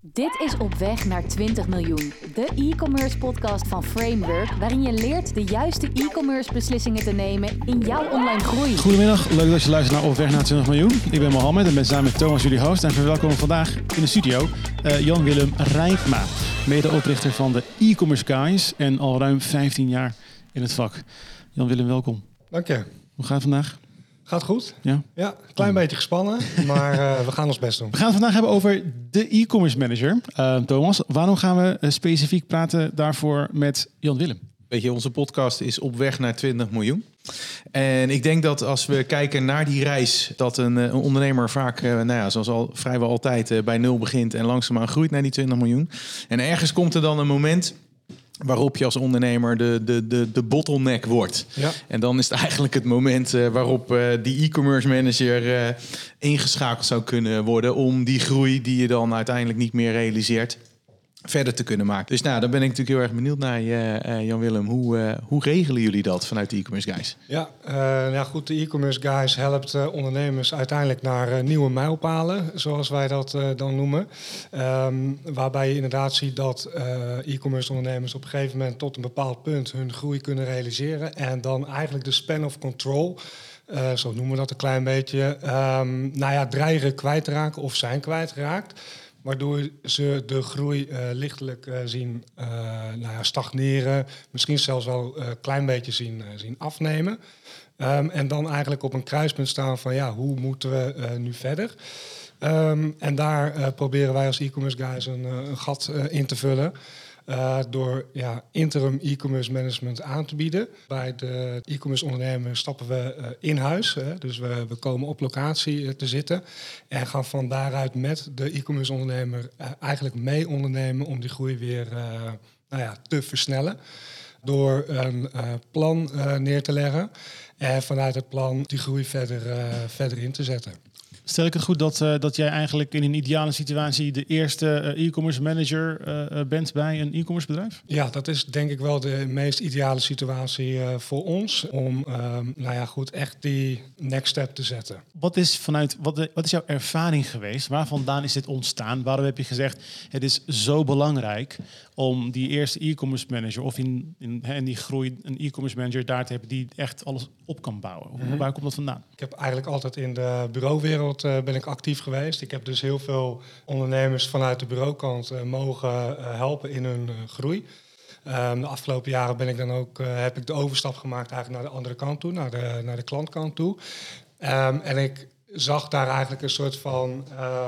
Dit is Op Weg naar 20 miljoen, de e-commerce podcast van Framework, waarin je leert de juiste e-commerce beslissingen te nemen in jouw online groei. Goedemiddag, leuk dat je luistert naar Op Weg naar 20 miljoen. Ik ben Mohammed en ben samen met Thomas jullie host en verwelkom vandaag in de studio uh, Jan-Willem Rijkma, medeoprichter van de e-commerce guys en al ruim 15 jaar in het vak. Jan-Willem, welkom. Dank je. Hoe gaat het vandaag? Gaat goed. Ja, ja een klein beetje gespannen, maar uh, we gaan ons best doen. We gaan het vandaag hebben over de e-commerce manager. Uh, Thomas, waarom gaan we uh, specifiek praten daarvoor met Jan Willem? Weet je, onze podcast is op weg naar 20 miljoen. En ik denk dat als we kijken naar die reis, dat een, een ondernemer vaak, nou ja, zoals al vrijwel altijd, bij nul begint en langzaamaan groeit naar die 20 miljoen. En ergens komt er dan een moment waarop je als ondernemer de, de, de, de bottleneck wordt. Ja. En dan is het eigenlijk het moment uh, waarop uh, die e-commerce manager uh, ingeschakeld zou kunnen worden om die groei die je dan uiteindelijk niet meer realiseert verder te kunnen maken. Dus nou, dan ben ik natuurlijk heel erg benieuwd naar je, uh, Jan-Willem. Hoe, uh, hoe regelen jullie dat vanuit de e-commerce guys? Ja, ja, goed. De e-commerce guys helpt ondernemers uiteindelijk naar nieuwe mijlpalen, zoals wij dat dan noemen. Um, waarbij je inderdaad ziet dat e-commerce ondernemers op een gegeven moment tot een bepaald punt hun groei kunnen realiseren. En dan eigenlijk de span of control. zo noemen we dat een klein beetje. Um, nou ja, dreigen kwijt te raken of zijn kwijtgeraakt waardoor ze de groei uh, lichtelijk uh, zien uh, nou ja, stagneren, misschien zelfs wel een klein beetje zien, zien afnemen. Um, en dan eigenlijk op een kruispunt staan van ja, hoe moeten we nu verder? Um, en daar proberen wij als e-commerce guys een, een gat in te vullen. Uh, door ja, interim e-commerce management aan te bieden. Bij de e-commerce ondernemer stappen we uh, in huis. Hè, dus we, we komen op locatie uh, te zitten. En gaan van daaruit met de e-commerce ondernemer eigenlijk mee ondernemen om die groei weer nou ja, te versnellen. Door een plan neer te leggen. En vanuit het plan die groei verder, verder in te zetten. Stel ik het goed dat, uh, dat jij eigenlijk in een ideale situatie de eerste uh, e-commerce manager uh, bent bij een e-commerce bedrijf? Ja, dat is denk ik wel de meest ideale situatie voor ons om nou ja, goed, echt die next step te zetten. Wat is, vanuit, wat, wat is jouw ervaring geweest? Waar vandaan is dit ontstaan? Waarom heb je gezegd het is zo belangrijk om die eerste e-commerce manager of in, in, in die groei een e-commerce manager daar te hebben die echt alles op kan bouwen? Mm -hmm. Waar komt dat vandaan? Ik heb eigenlijk altijd in de bureauwereld uh, ben ik actief geweest. Ik heb dus heel veel ondernemers vanuit de bureaukant uh, mogen uh, helpen in hun groei. Um, de afgelopen jaren ben ik dan ook, heb ik de overstap gemaakt eigenlijk naar de andere kant toe, naar de, naar de klantkant toe. Um, en ik zag daar eigenlijk een soort van,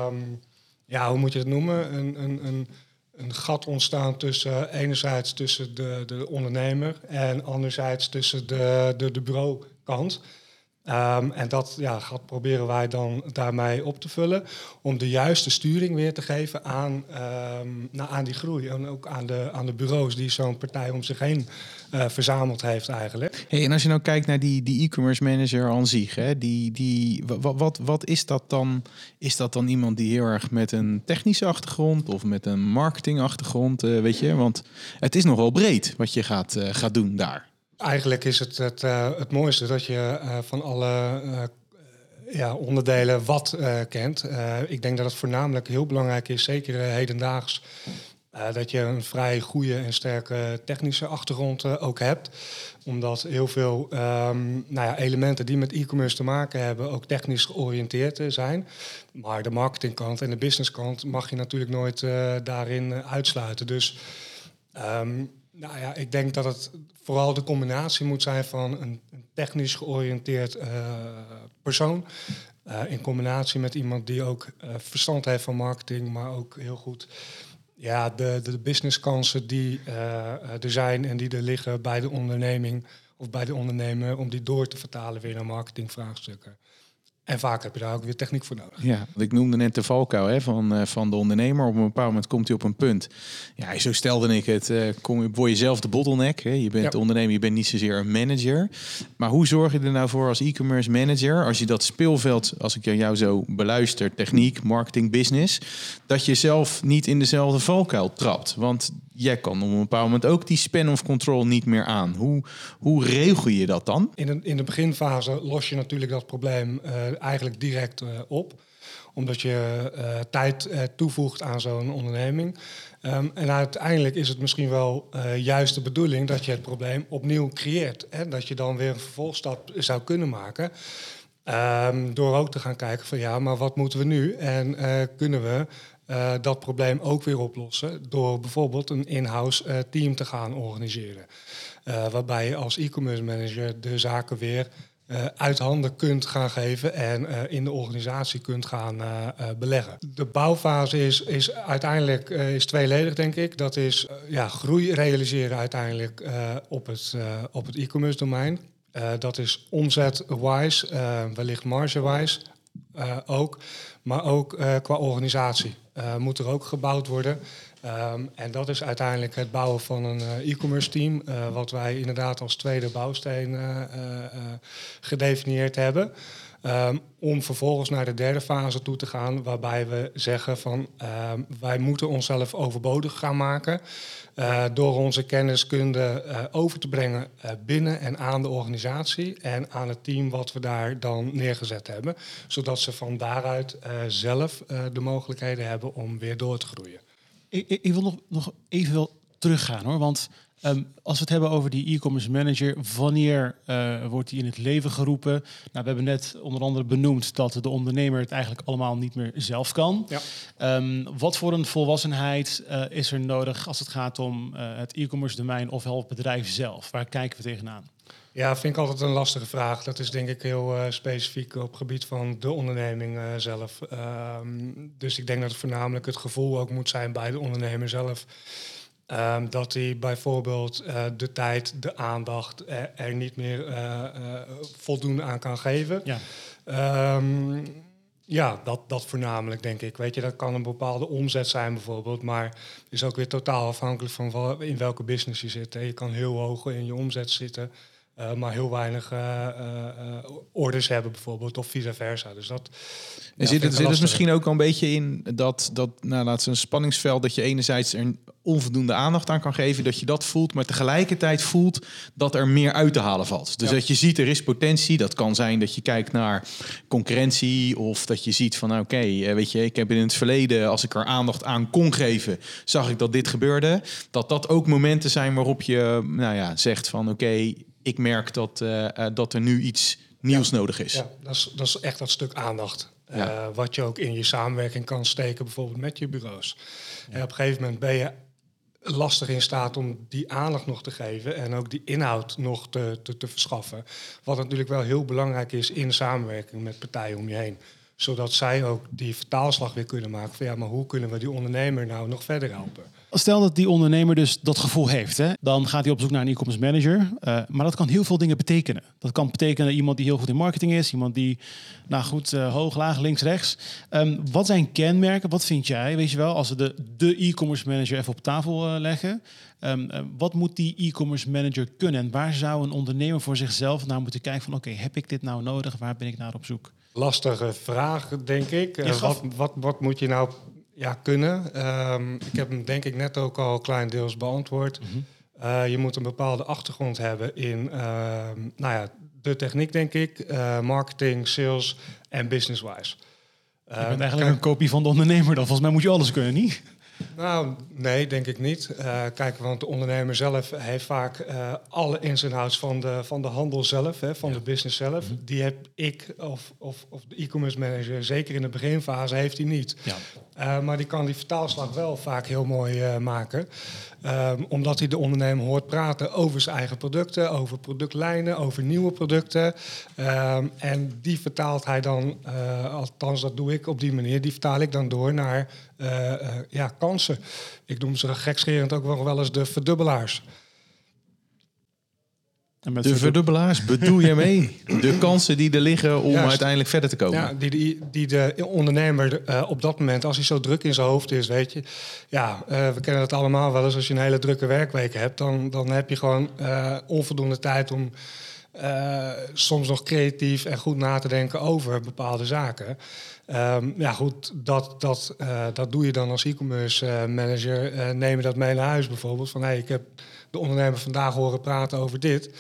um, ja, hoe moet je het noemen? Een, een, een, een gat ontstaan tussen enerzijds tussen de, de ondernemer en anderzijds tussen de, de, de bureaukant. Um, en dat ja, proberen wij dan daarmee op te vullen. Om de juiste sturing weer te geven aan, um, aan die groei. En ook aan de, aan de bureaus die zo'n partij om zich heen uh, verzameld heeft eigenlijk. Hey, en als je nou kijkt naar die, die e-commerce manager aan zich. Hè, die, die, wat, wat, wat is dat dan? Is dat dan iemand die heel erg met een technische achtergrond of met een marketingachtergrond? Uh, weet je, want het is nogal breed wat je gaat, uh, gaat doen daar. Eigenlijk is het het, uh, het mooiste dat je uh, van alle uh, ja, onderdelen wat kent. ik denk dat het voornamelijk heel belangrijk is, zeker hedendaags, dat je een vrij goede en sterke technische achtergrond ook hebt. Omdat heel veel um, nou ja, elementen die met e-commerce te maken hebben ook technisch georiënteerd zijn. Maar de marketingkant en de businesskant mag je natuurlijk nooit daarin uitsluiten. Dus um, nou ja, ik denk dat het vooral de combinatie moet zijn van een, technisch georiënteerd uh, persoon. Uh, in combinatie met iemand die ook uh, verstand heeft van marketing, maar ook heel goed ja, de, de businesskansen die er zijn en die er liggen bij de onderneming of bij de ondernemer, om die door te vertalen weer naar marketingvraagstukken. En vaak heb je daar ook weer techniek voor nodig. Ja, ik noemde net de valkuil hè, van, uh, van de ondernemer. Op een bepaald moment komt hij op een punt. Ja, zo stelde ik het. Uh, kom, word je zelf de bottleneck. Hè? Je bent ja. de ondernemer, je bent niet zozeer een manager. Maar hoe zorg je er nou voor als e-commerce manager... als je dat speelveld, als ik jou zo beluister... techniek, marketing, business... dat je zelf niet in dezelfde valkuil trapt? Want jij kan op een bepaald moment ook die span of control niet meer aan. Hoe, hoe regel je dat dan? In de, in de beginfase los je natuurlijk dat probleem uh, eigenlijk direct uh, op. omdat je uh, tijd toevoegt aan zo'n onderneming. Um, en uiteindelijk is het misschien wel juist de bedoeling dat je het probleem opnieuw creëert. Hè? Dat je dan weer een vervolgstap zou kunnen maken. Um, door ook te gaan kijken van ja, maar wat moeten we nu? En kunnen we uh, dat probleem ook weer oplossen door bijvoorbeeld een in-house uh, team te gaan organiseren. Uh, waarbij je als e-commerce manager de zaken weer uit handen kunt gaan geven en in de organisatie kunt gaan beleggen. De bouwfase is, is uiteindelijk is tweeledig, denk ik. Dat is ja, groei realiseren uiteindelijk op het, op het e-commerce domein. dat is omzet-wise, wellicht marge-wise ook, maar ook qua organisatie uh, moet er ook gebouwd worden. Um, en dat is uiteindelijk het bouwen van een uh, e-commerce team, uh, wat wij inderdaad als tweede bouwsteen gedefinieerd hebben. Um, om vervolgens naar de derde fase toe te gaan, waarbij we zeggen van um, wij moeten onszelf overbodig gaan maken. Uh, door onze kenniskunde uh, over te brengen uh, binnen en aan de organisatie en aan het team wat we daar dan neergezet hebben. Zodat ze van daaruit zelf de mogelijkheden hebben om weer door te groeien. Ik, ik, wil nog, nog even wel teruggaan hoor, want Um, als we het hebben over die e-commerce manager, wanneer uh, wordt die in het leven geroepen? Nou, we hebben net onder andere benoemd dat de ondernemer het eigenlijk allemaal niet meer zelf kan. Ja. Um, wat voor een volwassenheid uh, is er nodig als het gaat om uh, het e-commerce domein ofwel het bedrijf zelf? Waar kijken we tegenaan? Ja, vind ik altijd een lastige vraag. Dat is denk ik heel uh, specifiek op het gebied van de onderneming uh, zelf. Um, dus ik denk dat het voornamelijk het gevoel ook moet zijn bij de ondernemer zelf. Um, dat hij bijvoorbeeld uh, de tijd, de aandacht er, er niet meer uh, uh, voldoende aan kan geven. Ja, um, ja dat, dat voornamelijk denk ik. Weet je, dat kan een bepaalde omzet zijn bijvoorbeeld, maar is ook weer totaal afhankelijk van in welke business je zit. Hè. Je kan heel hoog in je omzet zitten. Uh, maar heel weinig uh, uh, orders hebben bijvoorbeeld, of vice versa. Dus dat. En zit het, zit het misschien ook al een beetje in dat, dat nou, laat een spanningsveld dat je enerzijds er onvoldoende aandacht aan kan geven, dat je dat voelt, maar tegelijkertijd voelt dat er meer uit te halen valt. Dus ja. dat je ziet er is potentie. Dat kan zijn dat je kijkt naar concurrentie of dat je ziet van, nou, oké, okay, weet je, ik heb in het verleden, als ik er aandacht aan kon geven, zag ik dat dit gebeurde. Dat dat ook momenten zijn waarop je, nou ja, zegt van, oké. Okay, ik merk dat, uh, uh, dat er nu iets nieuws ja, nodig is. Ja, dat is, dat is echt dat stuk aandacht. Ja. Uh, wat je ook in je samenwerking kan steken, bijvoorbeeld met je bureaus. Ja. En op een gegeven moment ben je lastig in staat om die aandacht nog te geven en ook die inhoud nog te, te, te verschaffen. Wat natuurlijk wel heel belangrijk is in samenwerking met partijen om je heen zodat zij ook die vertaalslag weer kunnen maken van ja, maar hoe kunnen we die ondernemer nou nog verder helpen? Stel dat die ondernemer dus dat gevoel heeft, hè, dan gaat hij op zoek naar een e-commerce manager. Uh, maar dat kan heel veel dingen betekenen. Dat kan betekenen iemand die heel goed in marketing is, iemand die, nou goed, uh, hoog, laag, links, rechts. Um, wat zijn kenmerken? Wat vind jij, weet je wel, als we de, de e-commerce manager even op tafel uh, leggen? Um, wat moet die e-commerce manager kunnen? En waar zou een ondernemer voor zichzelf naar moeten kijken van, oké, heb ik dit nou nodig? Waar ben ik naar op zoek? Lastige vraag, denk ik. Uh, wat, wat, wat moet je nou ja, kunnen? Um, ik heb hem denk ik net ook al klein deels beantwoord. Mm -hmm. uh, je moet een bepaalde achtergrond hebben in uh, nou ja, de techniek, denk ik. uh, marketing, sales en business-wise. Je bent eigenlijk kijk, een kopie van de ondernemer dan. Volgens mij moet je alles kunnen, niet? Nou, nee, denk ik niet. Uh, kijk, want de ondernemer zelf heeft vaak uh, alle ins en outs van de, van de handel zelf, hè, van ja. de business zelf. Mm -hmm. Die heb ik of, of, of de e-commerce manager, zeker in de beginfase, heeft hij niet. Ja. Uh, maar die kan die vertaalslag wel vaak heel mooi maken. Um, omdat hij de ondernemer hoort praten over zijn eigen producten, over productlijnen, over nieuwe producten. Um, en die vertaalt hij dan, althans dat doe ik op die manier, die vertaal ik dan door naar ja, kansen. Ik noem ze gekscherend ook wel, wel eens de verdubbelaars. En met de verdubbelaars bedoel je mee? De kansen die er liggen om Juist. uiteindelijk verder te komen. Ja, die, die, die de ondernemer uh, op dat moment, als hij zo druk in zijn hoofd is, weet je. Ja, uh, we kennen het allemaal wel eens. Als je een hele drukke werkweek hebt, dan, dan heb je gewoon uh, onvoldoende tijd om soms nog creatief en goed na te denken over bepaalde zaken. Um, ja, goed, dat, dat, uh, dat doe je dan als e-commerce uh, manager. Uh, neem je dat mee naar huis bijvoorbeeld. Van hey, ik heb de ondernemer vandaag horen praten over dit.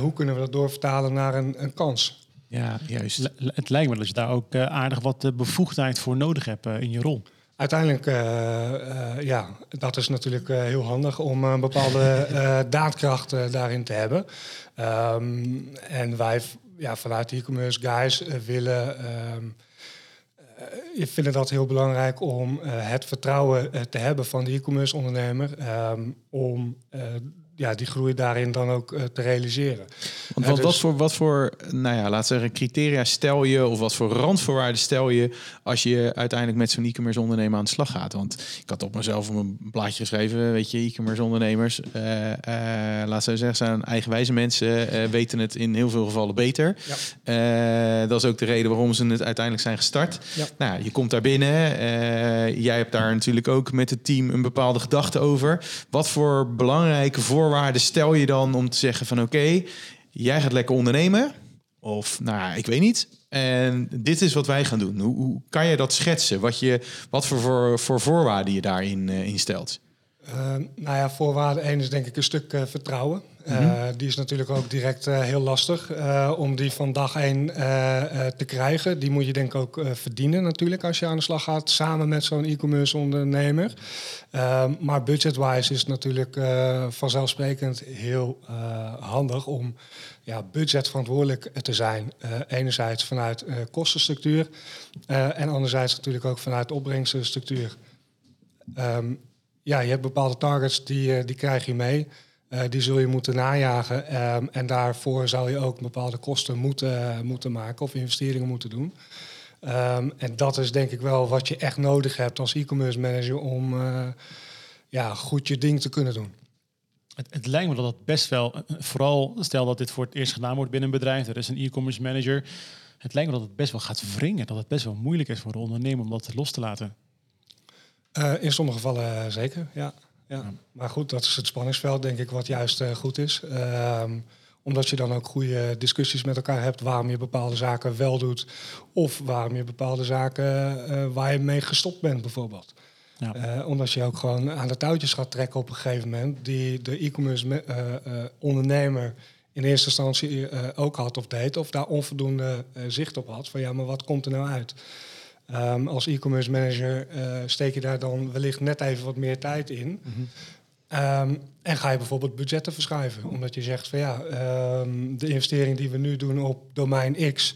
hoe kunnen we dat doorvertalen naar een, een kans? Ja, juist. Het lijkt me dat je daar ook eh, aardig wat eh, bevoegdheid voor nodig hebt eh, in je rol. Uiteindelijk, eh, eh, ja, dat is natuurlijk eh, heel handig om een bepaalde daadkracht daarin te hebben. Ehm, en wij ja, vanuit de e-commerce guys willen, eh, vinden dat heel belangrijk om het vertrouwen te hebben van de e-commerce ondernemer. ehm, om ja, die groei daarin dan ook eh, te realiseren. Want Ja, wat, wat, dus- voor, wat voor, nou ja, laat zeggen, criteria stel je of wat voor randvoorwaarden stel je als je uiteindelijk met zo'n e-commerce ondernemer aan de slag gaat? Want ik had op mezelf een blaadje geschreven, weet je, e-commerce ondernemers, eh eh laat ze zeggen, zijn eigenwijze mensen, weten het in heel veel gevallen beter. Eh, dat is ook de reden waarom ze het uiteindelijk zijn gestart. Ja. Nou, ja, je komt daar binnen, jij hebt daar natuurlijk ook met het team een bepaalde gedachte over. Wat voor belangrijke voorwaarden stel je dan om te zeggen van oké, jij gaat lekker ondernemen. Of nou, ik weet niet. En dit is wat wij gaan doen. Hoe, hoe kan je dat schetsen? Wat, je, wat voor, voor, voor voorwaarden je daarin eh, instelt? Uh, nou ja, voorwaarde 1 is denk ik een stuk uh, vertrouwen. Mhm. Die is natuurlijk ook direct uh, heel lastig om die van dag 1 te krijgen. Die moet je denk ik ook verdienen natuurlijk als je aan de slag gaat samen met zo'n e-commerce ondernemer. Ehm, maar budget-wise is het natuurlijk vanzelfsprekend heel handig om ja, budgetverantwoordelijk te zijn. Uh, enerzijds vanuit kostenstructuur en anderzijds natuurlijk ook vanuit opbrengstenstructuur. Um, ja, je hebt bepaalde targets, die, uh, die krijg je mee. Uh, die zul je moeten najagen. Um, en daarvoor zou je ook bepaalde kosten moeten, uh, moeten maken of investeringen moeten doen. Um, en dat is denk ik wel wat je echt nodig hebt als e-commerce manager om ja, goed je ding te kunnen doen. Het, het, lijkt me dat dat best wel, vooral stel dat dit voor het eerst gedaan wordt binnen een bedrijf, er is een e-commerce manager. Het lijkt me dat het best wel gaat wringen, dat het best wel moeilijk is voor de ondernemer om dat los te laten. Uh, in sommige gevallen uh, zeker, ja. ja. ja. Maar goed, dat is het spanningsveld, denk ik, wat juist uh, goed is. Um, omdat je dan ook goede discussies met elkaar hebt waarom je bepaalde zaken wel doet. Of waarom je bepaalde zaken waar je mee gestopt bent, bijvoorbeeld. Ja. Uh, omdat je ook gewoon aan de touwtjes gaat trekken op een gegeven moment. Die de e-commerce uh, ondernemer in eerste instantie ook had of deed. Of daar onvoldoende zicht op had. Van ja, maar wat komt er nou uit? Um, als e-commerce manager uh, steek je daar dan wellicht net even wat meer tijd in. Mm -hmm. um, en ga je bijvoorbeeld budgetten verschuiven. Omdat je zegt van ja, um, de investering die we nu doen op domein X...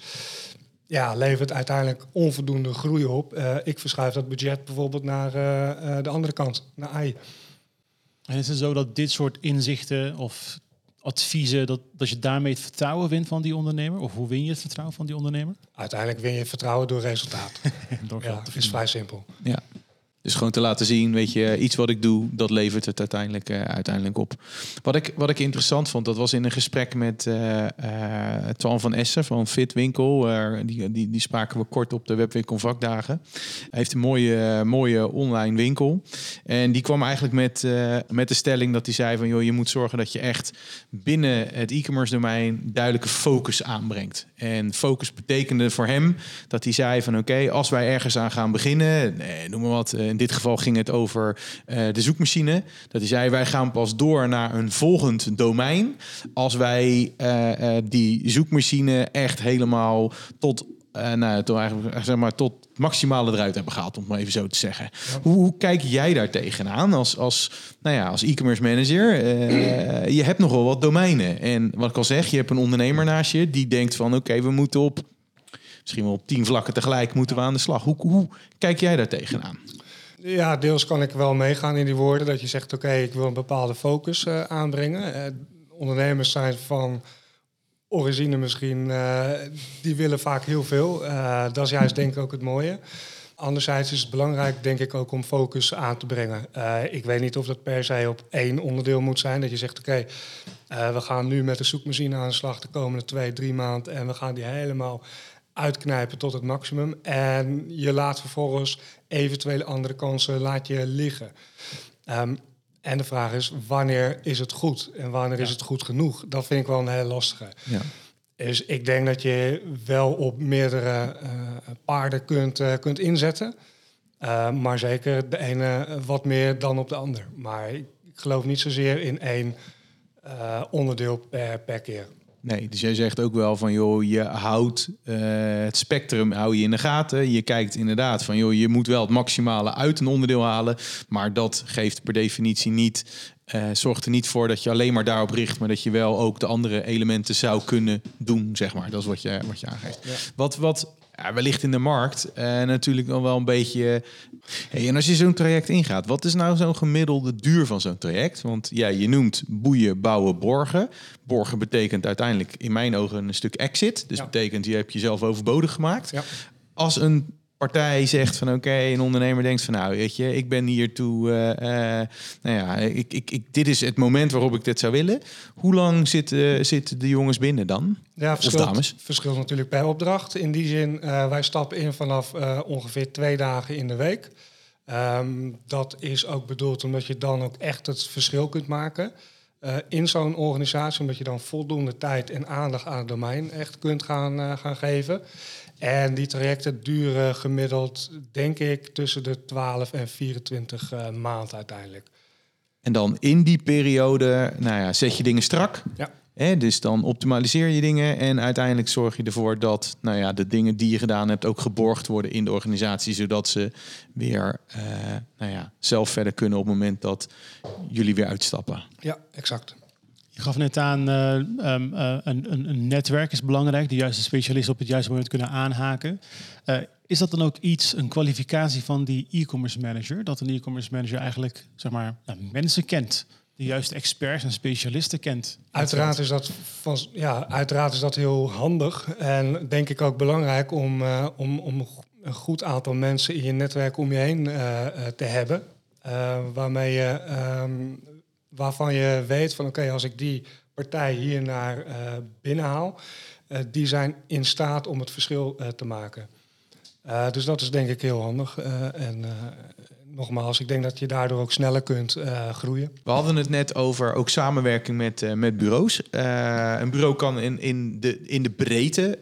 Ja, levert uiteindelijk onvoldoende groei op. Uh, ik verschuif dat budget bijvoorbeeld naar uh, de andere kant, naar I. En is het zo dat dit soort inzichten of adviezen, dat, dat je daarmee het vertrouwen wint van die ondernemer? Of hoe win je het vertrouwen van die ondernemer? Uiteindelijk win je het vertrouwen door resultaat. door ja, is vrij simpel. Ja. Dus gewoon te laten zien, weet je, iets wat ik doe, dat levert het uiteindelijk, uh, uiteindelijk op. Wat ik, wat ik interessant vond, dat was in een gesprek met uh, uh, Twan van Essen van Fitwinkel. die, die, die spraken we kort op de webwinkel vakdagen. Hij heeft een mooie, mooie online winkel. En die kwam eigenlijk met, met de stelling dat hij zei van, joh, je moet zorgen dat je echt binnen het e-commerce domein duidelijke focus aanbrengt. En focus betekende voor hem dat hij zei van, oké, als wij ergens aan gaan beginnen, nee, noem maar wat in dit geval ging het over uh, de zoekmachine. Dat hij zei, wij gaan pas door naar een volgend domein. Als wij uh, uh, die zoekmachine echt helemaal tot, nou, tot, eigenlijk, zeg maar, tot maximale eruit hebben gehaald, om het maar even zo te zeggen. Ja. Hoe, hoe, kijk jij daar tegenaan als, als, nou ja, als e-commerce manager? je hebt nogal wat domeinen. En wat ik al zeg, je hebt een ondernemer naast je die denkt van, oké, okay, we moeten op misschien wel op tien vlakken tegelijk moeten we aan de slag. Hoe, hoe kijk jij daar tegenaan? Ja, deels kan ik wel meegaan in die woorden. Dat je zegt, oké, ik wil een bepaalde focus uh, aanbrengen. Uh, ondernemers zijn van origine misschien, uh, die willen vaak heel veel. dat is juist denk ik ook het mooie. Anderzijds is het belangrijk, denk ik, ook om focus aan te brengen. ik weet niet of dat per se op één onderdeel moet zijn. Dat je zegt, oké, we gaan nu met de zoekmachine aan de slag de komende twee, drie maanden. En we gaan die helemaal uitknijpen tot het maximum. En je laat vervolgens eventuele andere kansen laat je liggen. Um, en de vraag is, wanneer is het goed? En wanneer ja. is het goed genoeg? Dat vind ik wel een hele lastige. Ja. Dus ik denk dat je wel op meerdere uh, paarden kunt, uh, kunt inzetten. Uh, maar zeker de ene wat meer dan op de ander. Maar ik geloof niet zozeer in één onderdeel per, per keer. Nee, dus jij zegt ook wel van joh, je houdt uh, het spectrum hou je in de gaten. Je kijkt inderdaad van joh, je moet wel het maximale uit een onderdeel halen, maar dat geeft per definitie niet uh, zorgt er niet voor dat je alleen maar daarop richt, maar dat je wel ook de andere elementen zou kunnen doen, zeg maar. Dat is wat je, wat je aangeeft. Wat, wat ja, wellicht in de markt en uh, natuurlijk dan wel een beetje. Hey, en als je zo'n traject ingaat, wat is nou zo'n gemiddelde duur van zo'n traject? Want ja, je noemt boeien, bouwen, borgen. Borgen betekent uiteindelijk in mijn ogen een stuk exit. Dus Ja. betekent je hebt jezelf overbodig gemaakt. Ja. Als een partij zegt van oké, een ondernemer denkt van nou weet je, ik ben hiertoe, eh eh nou ja, ik, ik, ik, dit is het moment waarop ik dit zou willen. Hoe lang zitten, de jongens binnen dan? Ja, verschilt, verschilt natuurlijk per opdracht. In die zin, eh, wij stappen in vanaf ongeveer twee dagen in de week. Ehm, dat is ook bedoeld omdat je dan ook echt het verschil kunt maken eh, in zo'n organisatie. Omdat je dan voldoende tijd en aandacht aan het domein echt kunt gaan, eh, gaan geven. En die trajecten duren gemiddeld, denk ik, tussen de 12 en 24 eh maanden uiteindelijk. En dan in die periode, nou ja, zet je dingen strak. Ja. Hè, dus dan optimaliseer je dingen en uiteindelijk zorg je ervoor dat nou ja, de dingen die je gedaan hebt ook geborgd worden in de organisatie, zodat ze weer eh, nou ja, zelf verder kunnen op het moment dat jullie weer uitstappen. Ja, exact. Je gaf net aan, eh, ehm, eh, een, een, een netwerk is belangrijk. De juiste specialisten op het juiste moment kunnen aanhaken. Eh, is dat dan ook iets, een kwalificatie van die e-commerce manager? Dat een e-commerce manager eigenlijk zeg maar, nou, mensen kent. De juiste experts en specialisten kent. Uiteraard is, dat ja, uiteraard is dat heel handig en denk ik ook belangrijk om, eh, om, om een goed aantal mensen in je netwerk om je heen eh, eh, te hebben. waarmee ehm, waarvan je weet van oké, als ik die partij hier naar binnenhaal, die zijn in staat om het verschil te maken. Dus dat is denk ik heel handig. en nogmaals, ik denk dat je daardoor ook sneller kunt eh, groeien. We hadden het net over ook samenwerking met, eh, met bureaus. Eh, een bureau kan in, in, de, in de breedte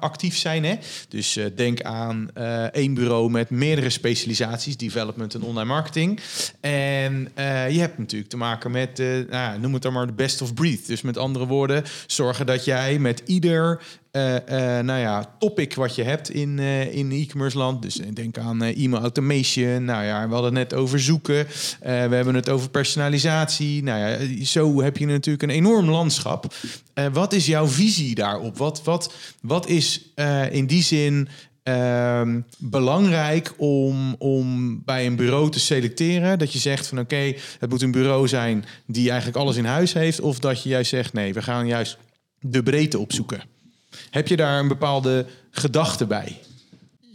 actief zijn. Hè? Dus denk aan één bureau met meerdere specialisaties, development en online marketing. En je hebt natuurlijk te maken met, nou, noem het dan maar de best of breed. Dus met andere woorden, zorgen dat jij met ieder eh, eh, nou ja, topic wat je hebt in, eh, in e-commerce land. Dus denk aan e-mail automation. Nou ja, we hadden het net over zoeken. We hebben het over personalisatie. Nou ja, zo heb je natuurlijk een enorm landschap. Wat is jouw visie daarop? Wat, wat, wat is in die zin ehm, belangrijk om, om bij een bureau te selecteren? Dat je zegt van oké, het moet een bureau zijn die eigenlijk alles in huis heeft. Of dat je juist zegt nee, we gaan juist de breedte opzoeken. Heb je daar een bepaalde gedachte bij?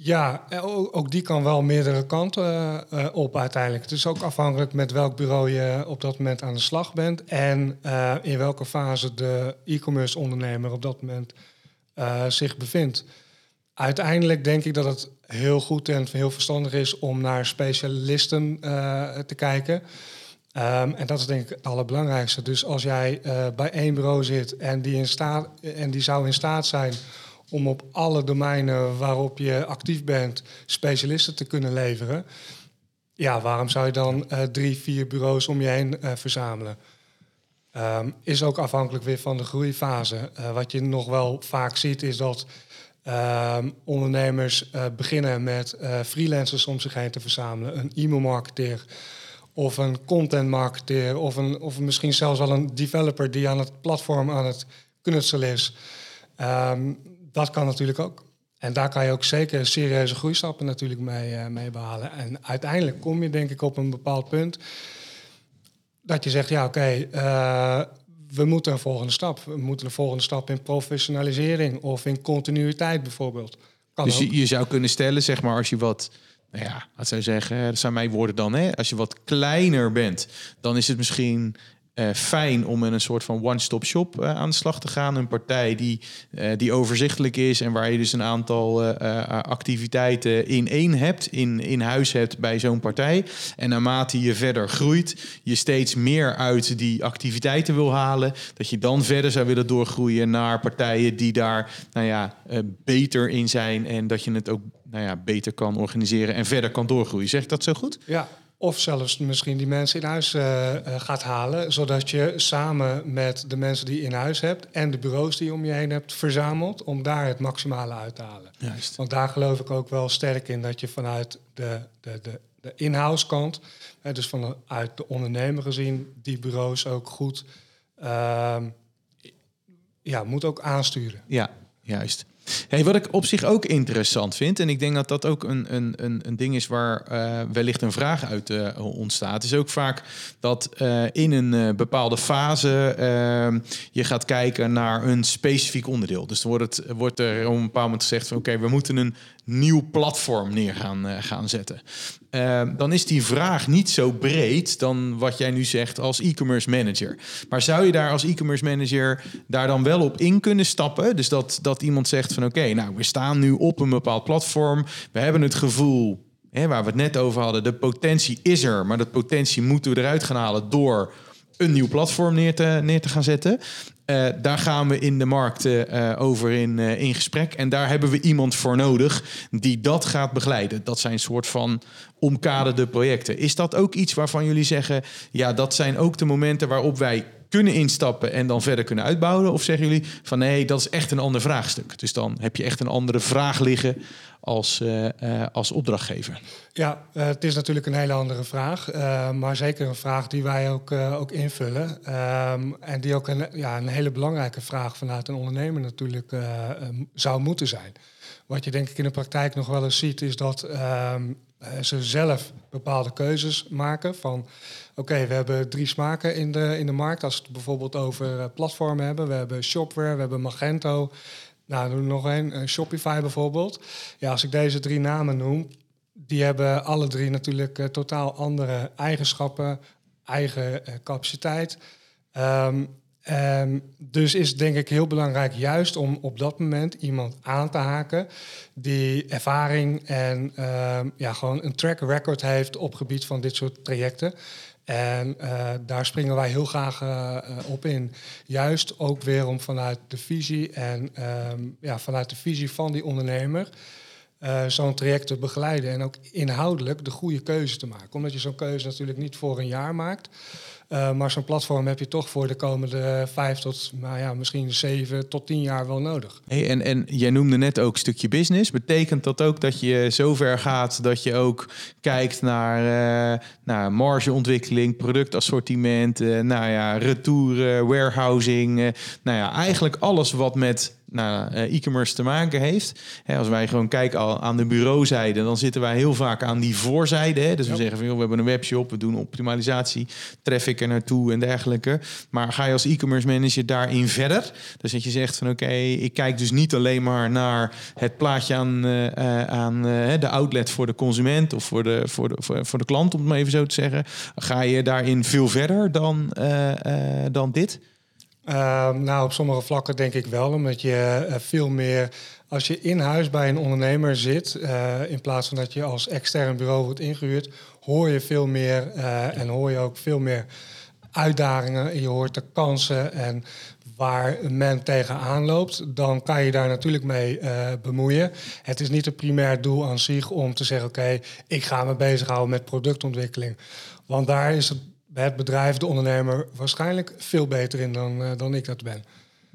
Ja, eh, ook die kan wel meerdere kanten eh, op uiteindelijk. Het is ook afhankelijk met welk bureau je op dat moment aan de slag bent en eh, in welke fase de e-commerce ondernemer op dat moment zich bevindt. Uiteindelijk denk ik dat het heel goed en heel verstandig is om naar specialisten te kijken. Ehm, en dat is denk ik het allerbelangrijkste. Dus als jij eh, bij één bureau zit en die, in staat, en die zou in staat zijn om op alle domeinen waarop je actief bent specialisten te kunnen leveren. Ja, waarom zou je dan eh, drie, vier bureaus om je heen eh, verzamelen? Ehm, is ook afhankelijk weer van de groeifase. Wat je nog wel vaak ziet is dat ehm, ondernemers beginnen met freelancers om zich heen te verzamelen. Een e-mailmarketeer of een content marketeer of, een, of misschien zelfs wel een developer die aan het platform aan het knutselen is. Ehm, dat kan natuurlijk ook. En daar kan je ook zeker serieuze groeistappen natuurlijk mee, mee behalen. En uiteindelijk kom je denk ik op een bepaald punt dat je zegt, ja oké, eh, we moeten een volgende stap. We moeten een volgende stap in professionalisering of in continuïteit bijvoorbeeld. Kan dus je zou kunnen stellen, zeg maar, als je wat, nou ja, wat zou zeggen, dat zijn mijn woorden dan, hè? Als je wat kleiner bent, dan is het misschien eh, fijn om in een soort van one-stop shop eh, aan de slag te gaan. Een partij die, eh, die overzichtelijk is en waar je dus een aantal activiteiten in één hebt, in, in huis hebt bij zo'n partij. En naarmate je verder groeit, je steeds meer uit die activiteiten wil halen, dat je dan verder zou willen doorgroeien naar partijen die daar nou ja, beter in zijn en dat je het ook nou ja, beter kan organiseren en verder kan doorgroeien. Zeg ik dat zo goed? Ja, Of zelfs misschien die mensen in huis uh, gaat halen, zodat je samen met de mensen die je in huis hebt en de bureaus die je om je heen hebt verzameld, om daar het maximale uit te halen. Juist. Want daar geloof ik ook wel sterk in dat je vanuit de, de, de, de in-house kant, hè, dus vanuit de ondernemer gezien, die bureaus ook goed uh, ja, moet ook aansturen. Ja, juist. Hey, wat ik op zich ook interessant vind, en ik denk dat dat ook een, een, een, ding is waar uh, wellicht een vraag uit uh, ontstaat, is ook vaak dat uh, in een bepaalde fase je gaat kijken naar een specifiek onderdeel. Dus dan wordt, het, wordt er op een bepaald moment gezegd van oké, we moeten een nieuw platform neer gaan, gaan zetten. Ehm, dan is die vraag niet zo breed dan wat jij nu zegt als e-commerce manager. Maar zou je daar als e-commerce manager daar dan wel op in kunnen stappen? Dus dat, dat iemand zegt van oké, nou we staan nu op een bepaald platform. We hebben het gevoel, hè, waar we het net over hadden, de potentie is er. Maar dat potentie moeten we eruit gaan halen door een nieuw platform neer te, neer te gaan zetten. Uh, daar gaan we in de markt uh, over in, in gesprek. En daar hebben we iemand voor nodig die dat gaat begeleiden. Dat zijn soort van omkaderde projecten. Is dat ook iets waarvan jullie zeggen... ja, dat zijn ook de momenten waarop wij kunnen instappen en dan verder kunnen uitbouwen? Of zeggen jullie van nee, dat is echt een ander vraagstuk. Dus dan heb je echt een andere vraag liggen als, uh, uh, als opdrachtgever. Ja, uh, het is natuurlijk een hele andere vraag. maar zeker een vraag die wij ook, ook invullen. Um, en die ook een, ja, een hele belangrijke vraag vanuit een ondernemer natuurlijk zou moeten zijn. Wat je denk ik in de praktijk nog wel eens ziet, is dat um, ze zelf bepaalde keuzes maken van oké, we hebben drie smaken in de, in de markt. Als we het bijvoorbeeld over platformen hebben, we hebben Shopware, we hebben Magento. Nou, doen nog een, Shopify bijvoorbeeld. Ja, als ik deze drie namen noem, die hebben alle drie natuurlijk uh, totaal andere eigenschappen, eigen capaciteit. Um, um, dus is het denk ik heel belangrijk juist om op dat moment iemand aan te haken die ervaring en um, ja, gewoon een track record heeft op gebied van dit soort trajecten. En uh, daar springen wij heel graag uh, op in. Juist ook weer om vanuit de visie en um, ja, vanuit de visie van die ondernemer uh, zo'n traject te begeleiden en ook inhoudelijk de goede keuze te maken. Omdat je zo'n keuze natuurlijk niet voor een jaar maakt. Uh, maar zo'n platform heb je toch voor de komende vijf tot nou ja, misschien zeven tot tien jaar wel nodig. Hey, en, en jij noemde net ook stukje business. Betekent dat ook dat je zover gaat dat je ook kijkt naar, uh, naar margeontwikkeling, productassortiment, nou ja, retouren, warehousing. nou ja, eigenlijk alles wat met nou, e-commerce te maken heeft. Hè, als wij gewoon kijken al aan de bureauzijde, dan zitten wij heel vaak aan die voorzijde. Hè. Dus we zeggen van, joh, we hebben een webshop, we doen optimalisatie, traffic er naartoe en dergelijke. Maar ga je als e-commerce manager daarin verder? Dus dat je zegt van, oké, ik kijk dus niet alleen maar naar het plaatje aan, uh, aan uh, de outlet voor de consument of voor de, voor, de, voor, voor, de klant, om het maar even zo te zeggen. Ga je daarin veel verder dan, dan dit? Uh, nou, op sommige vlakken denk ik wel, omdat je uh, veel meer, als je in huis bij een ondernemer zit, uh, in plaats van dat je als extern bureau wordt ingehuurd, hoor je veel meer en hoor je ook veel meer uitdagingen. Je hoort de kansen en waar men tegenaan loopt, dan kan je daar natuurlijk mee bemoeien. Het is niet het primair doel aan zich om te zeggen, oké, ik ga me bezighouden met productontwikkeling. Want daar is het bij het bedrijf, de ondernemer, waarschijnlijk veel beter in dan, uh, dan ik dat ben.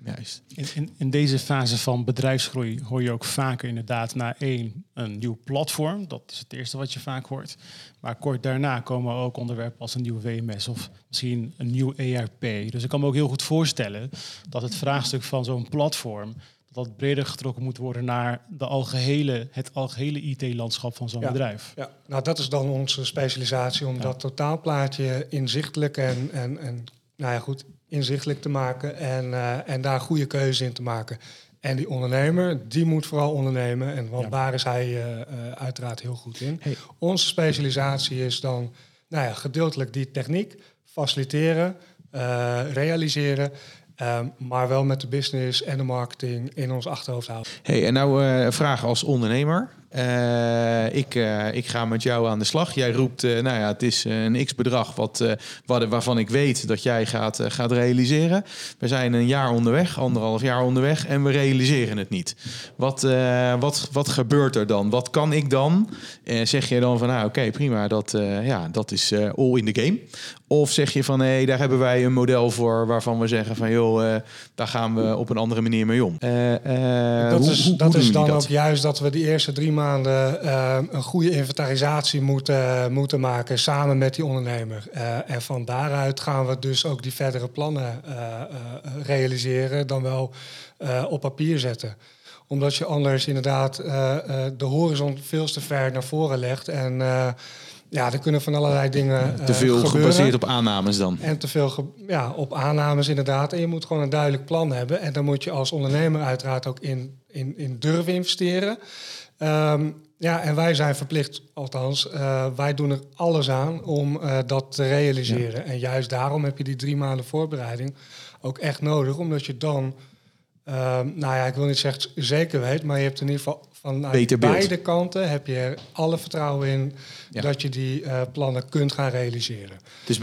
Juist. In, in, in, deze fase van bedrijfsgroei hoor je ook vaker inderdaad naar één, een nieuw platform. Dat is het eerste wat je vaak hoort. Maar kort daarna komen ook onderwerpen als een nieuw WMS of misschien een nieuw ERP. Dus ik kan me ook heel goed voorstellen dat het vraagstuk van zo'n platform dat breder getrokken moet worden naar de algehele, het algehele IT-landschap van zo'n ja, bedrijf. Ja, nou dat is dan onze specialisatie om ja. dat totaalplaatje inzichtelijk en, en, en nou ja, goed, inzichtelijk te maken en, uh, en daar goede keuze in te maken. En die ondernemer, die moet vooral ondernemen. En want ja. daar is hij uh, uh, uiteraard heel goed in. Hey. Onze specialisatie is dan nou ja, gedeeltelijk die techniek, faciliteren, realiseren. Um, maar wel met de business en de marketing in ons achterhoofd houden. Hey, en nou uh, vraag als ondernemer. Eh, ik, eh, ik ga met jou aan de slag. Jij roept, nou ja, het is een x-bedrag wat, waarvan ik weet dat jij gaat, gaat realiseren. We zijn een jaar onderweg, anderhalf jaar onderweg en we realiseren het niet. Wat, wat, wat gebeurt er dan? Wat kan ik dan? Zeg je dan van, nou oké, prima, dat, ja, dat is all in the game. Of zeg je van, hé, daar hebben wij een model voor waarvan we zeggen van, joh, eh, daar gaan we op een andere manier mee om. Eh, eh, dat hoe- is, hoe- dat hoe is dan dat? ook juist dat we die eerste drie maanden een goede inventarisatie moeten, moeten maken samen met die ondernemer. Eh, en van daaruit gaan we dus ook die verdere plannen eh, eh, realiseren, dan wel eh, op papier zetten omdat je anders inderdaad eh, eh, de horizon veel te ver naar voren legt. En eh, ja, er kunnen van allerlei dingen eh, Te veel gebeuren. gebaseerd op aannames dan. En te veel ja, op aannames inderdaad. En je moet gewoon een duidelijk plan hebben. En dan moet je als ondernemer uiteraard ook in, in, in durven investeren. Ehm, ja, en wij zijn verplicht, althans, eh, wij doen er alles aan om eh, dat te realiseren. En juist daarom heb je die drie maanden voorbereiding ook echt nodig. Omdat je dan, nou ja, ik wil niet zeggen zeker weet, maar je hebt in ieder geval vanuit Beter beeld. beide kanten heb je er alle vertrouwen in Ja. dat je die eh, plannen kunt gaan realiseren. Dus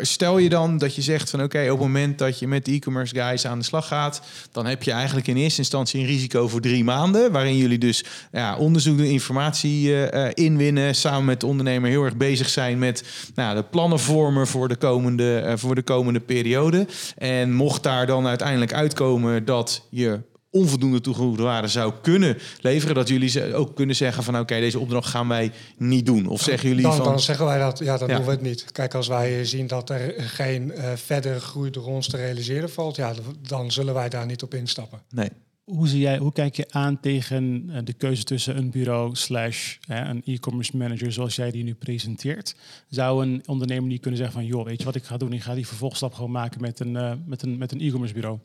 stel je dan dat je zegt van oké, op het moment dat je met de e-commerce guys aan de slag gaat, dan heb je eigenlijk in eerste instantie een risico voor drie maanden, waarin jullie dus ja, onderzoek doen, informatie eh, eh, inwinnen, samen met de ondernemer heel erg bezig zijn met nou, de plannen vormen voor de komende, voor de komende periode. En mocht daar dan uiteindelijk uitkomen dat je onvoldoende toegevoegde waarde zou kunnen leveren, dat jullie ze- ook kunnen zeggen van oké, deze opdracht gaan wij niet doen. Of zeggen jullie Dan, van dan zeggen wij dat, ja, dan Ja. doen we het niet. Kijk, als wij zien dat er geen eh, verdere groei door ons te realiseren valt, ja, dan zullen wij daar niet op instappen. nee. Hoe, zie jij, hoe kijk je aan tegen eh, de keuze tussen een bureau slash hè, een e-commerce manager zoals jij die nu presenteert? Zou een ondernemer niet kunnen zeggen van joh, weet je wat ik ga doen? Ik ga die vervolgstap gewoon maken met een, eh, met een, met een e-commerce bureau.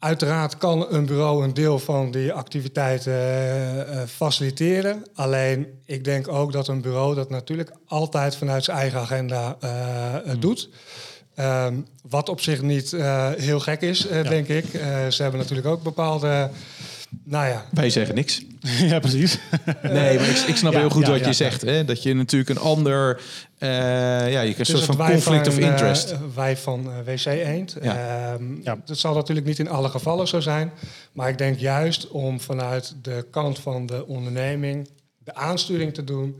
Uiteraard kan een bureau een deel van die activiteiten eh, eh, faciliteren. Alleen ik denk ook dat een bureau dat natuurlijk altijd vanuit zijn eigen agenda eh, doet. Ehm, wat op zich niet heel gek is, denk ik. Ze hebben natuurlijk ook bepaalde. Nou ja, Wij zeggen niks. ja, precies. Nee, maar ik, ik snap Ja, heel goed ja, wat ja, je ja. zegt. Hè? Dat je natuurlijk een ander... eh, ja, je krijgt een Dus soort van conflict van, of eh, interest. wij van eh, WC Eend. Ja. Ehm, Ja. Dat zal natuurlijk niet in alle gevallen zo zijn. Maar ik denk juist om vanuit de kant van de onderneming de aansturing te doen,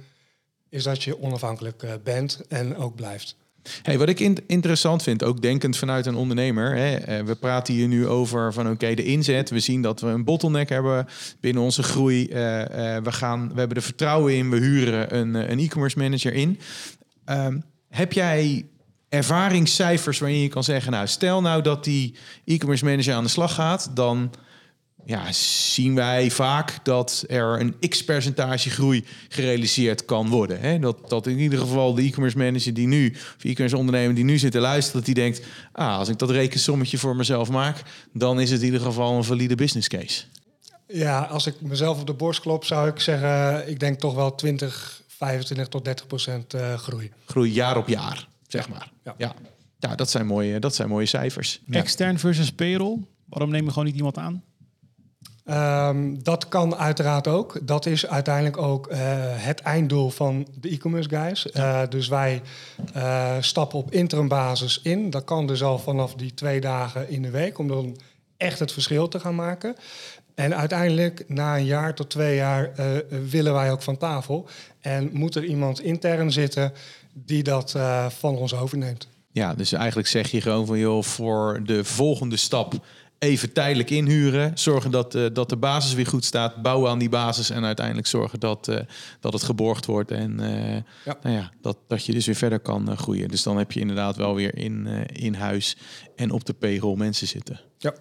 is dat je onafhankelijk bent en ook blijft. Hey, wat ik in- interessant vind, ook denkend vanuit een ondernemer. Hè, eh, we praten hier nu over van oké, de inzet. We zien dat we een bottleneck hebben binnen onze groei. Eh, eh, we, gaan, we hebben er vertrouwen in. We huren een, een e-commerce manager in. Ehm, heb jij ervaringscijfers waarin je kan zeggen... nou, stel nou dat die e-commerce manager aan de slag gaat... dan ja, zien wij vaak dat er een x-percentage groei gerealiseerd kan worden. Hè? Dat, dat in ieder geval de e-commerce manager die nu, of e-commerce ondernemer die nu zit te luisteren, dat die denkt, ah, als ik dat rekensommetje voor mezelf maak, dan is het in ieder geval een valide business case. Ja, als ik mezelf op de borst klop, zou ik zeggen, ik denk toch wel 20, 25 tot 30 procent eh, groei. Groei jaar op jaar, zeg maar. Ja. Ja, ja. dat, zijn mooie, dat zijn mooie cijfers. Ja. Extern versus payroll. Waarom neem je gewoon niet iemand aan? Ehm, dat kan uiteraard ook. Dat is uiteindelijk ook eh, het einddoel van de e-commerce guys. Eh, dus wij eh, stappen op interim basis in. Dat kan dus al vanaf die twee dagen in de week, om dan echt het verschil te gaan maken. En uiteindelijk, na een jaar tot twee jaar, willen wij ook van tafel. En moet er iemand intern zitten die dat van ons overneemt. Ja, dus eigenlijk zeg je gewoon van joh, voor de volgende stap even tijdelijk inhuren. Zorgen dat, eh, dat de basis weer goed staat. Bouwen aan die basis en uiteindelijk zorgen dat, eh, dat het geborgd wordt. En eh, Ja. Nou ja, dat, dat je dus weer verder kan groeien. Dus dan heb je inderdaad wel weer in, eh, in huis en op de payroll mensen zitten.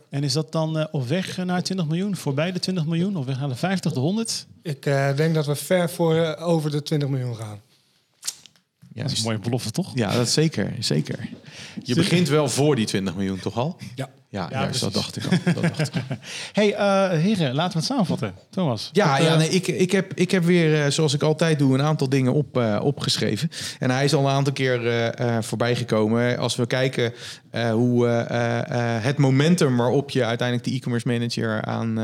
En is dat dan op weg naar 20 miljoen? Voorbij de 20 miljoen? Of weg naar de 50, de 100? Ik eh, denk dat we ver voor over de 20 miljoen gaan. Ja, Dat is een mooie belofte, toch? ja dat zeker, zeker. Je begint wel voor die 20 miljoen toch al? Ja. Ja, Ja, juist, dat dacht ik al. Dat dacht ik al. hey, eh, heren, laten we het samenvatten. Thomas. Ja, ja eh, nee, ik, ik, heb, ik heb weer, eh, zoals ik altijd doe, een aantal dingen op, opgeschreven. En hij is al een aantal keer eh, voorbij gekomen. Als we kijken hoe het momentum waarop je uiteindelijk de e-commerce manager aan,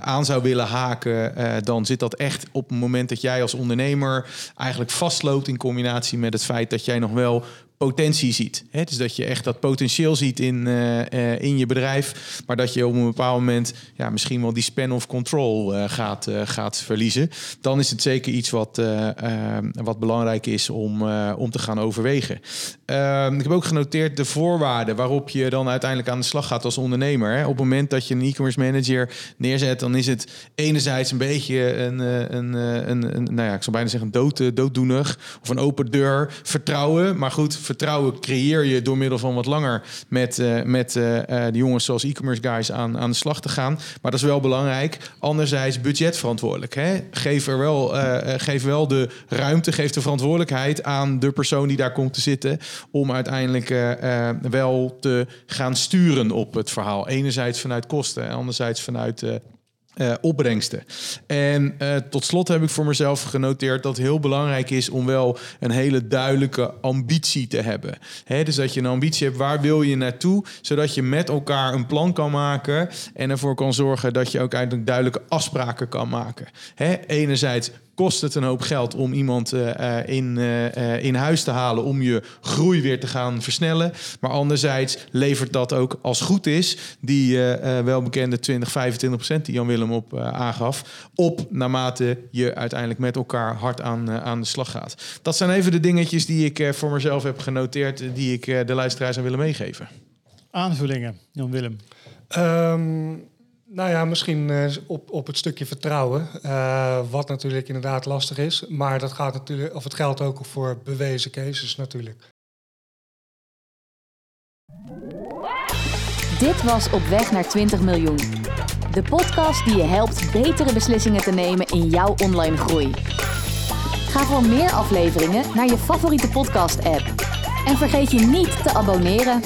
aan zou willen haken, dan zit dat echt op het moment dat jij als ondernemer eigenlijk vastloopt in combinatie met het feit dat jij nog wel potentie ziet. Hè? Dus dat je echt dat potentieel ziet in, eh, eh, in je bedrijf, maar dat je op een bepaald moment ja, misschien wel die span of control eh, gaat, gaat verliezen. Dan is het zeker iets wat, eh, eh, wat belangrijk is om, om te gaan overwegen. Ehm, ik heb ook genoteerd de voorwaarden waarop je dan uiteindelijk aan de slag gaat als ondernemer. Op het moment dat je een e-commerce manager neerzet, dan is het enerzijds een beetje een, een, een, een nou ja, ik zou bijna zeggen een dood, dooddoener of een open deur. Vertrouwen, maar goed, vertrouwen creëer je door middel van wat langer met, eh, met eh, eh, de jongens zoals e-commerce guys aan, aan de slag te gaan. Maar dat is wel belangrijk. Anderzijds budgetverantwoordelijk. Hè? Geef, er wel, geef wel de ruimte, geef de verantwoordelijkheid aan de persoon die daar komt te zitten. Om uiteindelijk wel te gaan sturen op het verhaal. Enerzijds vanuit kosten en anderzijds vanuit. Eh, opbrengsten. En eh, tot slot heb ik voor mezelf genoteerd dat het heel belangrijk is om wel een hele duidelijke ambitie te hebben. Dus dat je een ambitie hebt, waar wil je naartoe, zodat je met elkaar een plan kan maken en ervoor kan zorgen dat je ook eigenlijk duidelijke afspraken kan maken. Hè, enerzijds kost het een hoop geld om iemand eh, eh, in, eh, in huis te halen om je groei weer te gaan versnellen. Maar anderzijds levert dat ook als goed is, die welbekende 20, 25 procent die Jan Willem op eh, aangaf, op naarmate je uiteindelijk met elkaar hard aan, aan de slag gaat. Dat zijn even de dingetjes die ik eh, voor mezelf heb genoteerd, die ik eh, de luisteraars zou willen meegeven. Aanvullingen, Jan-Willem. Ehm, nou ja, misschien eh, op, op het stukje vertrouwen, eh, wat natuurlijk inderdaad lastig is. Maar dat gaat natuurlijk, of het geldt ook voor bewezen cases natuurlijk. Dit was Op weg naar 20 miljoen. De podcast die je helpt betere beslissingen te nemen in jouw online groei. Ga voor meer afleveringen naar je favoriete podcast-app. En vergeet je niet te abonneren.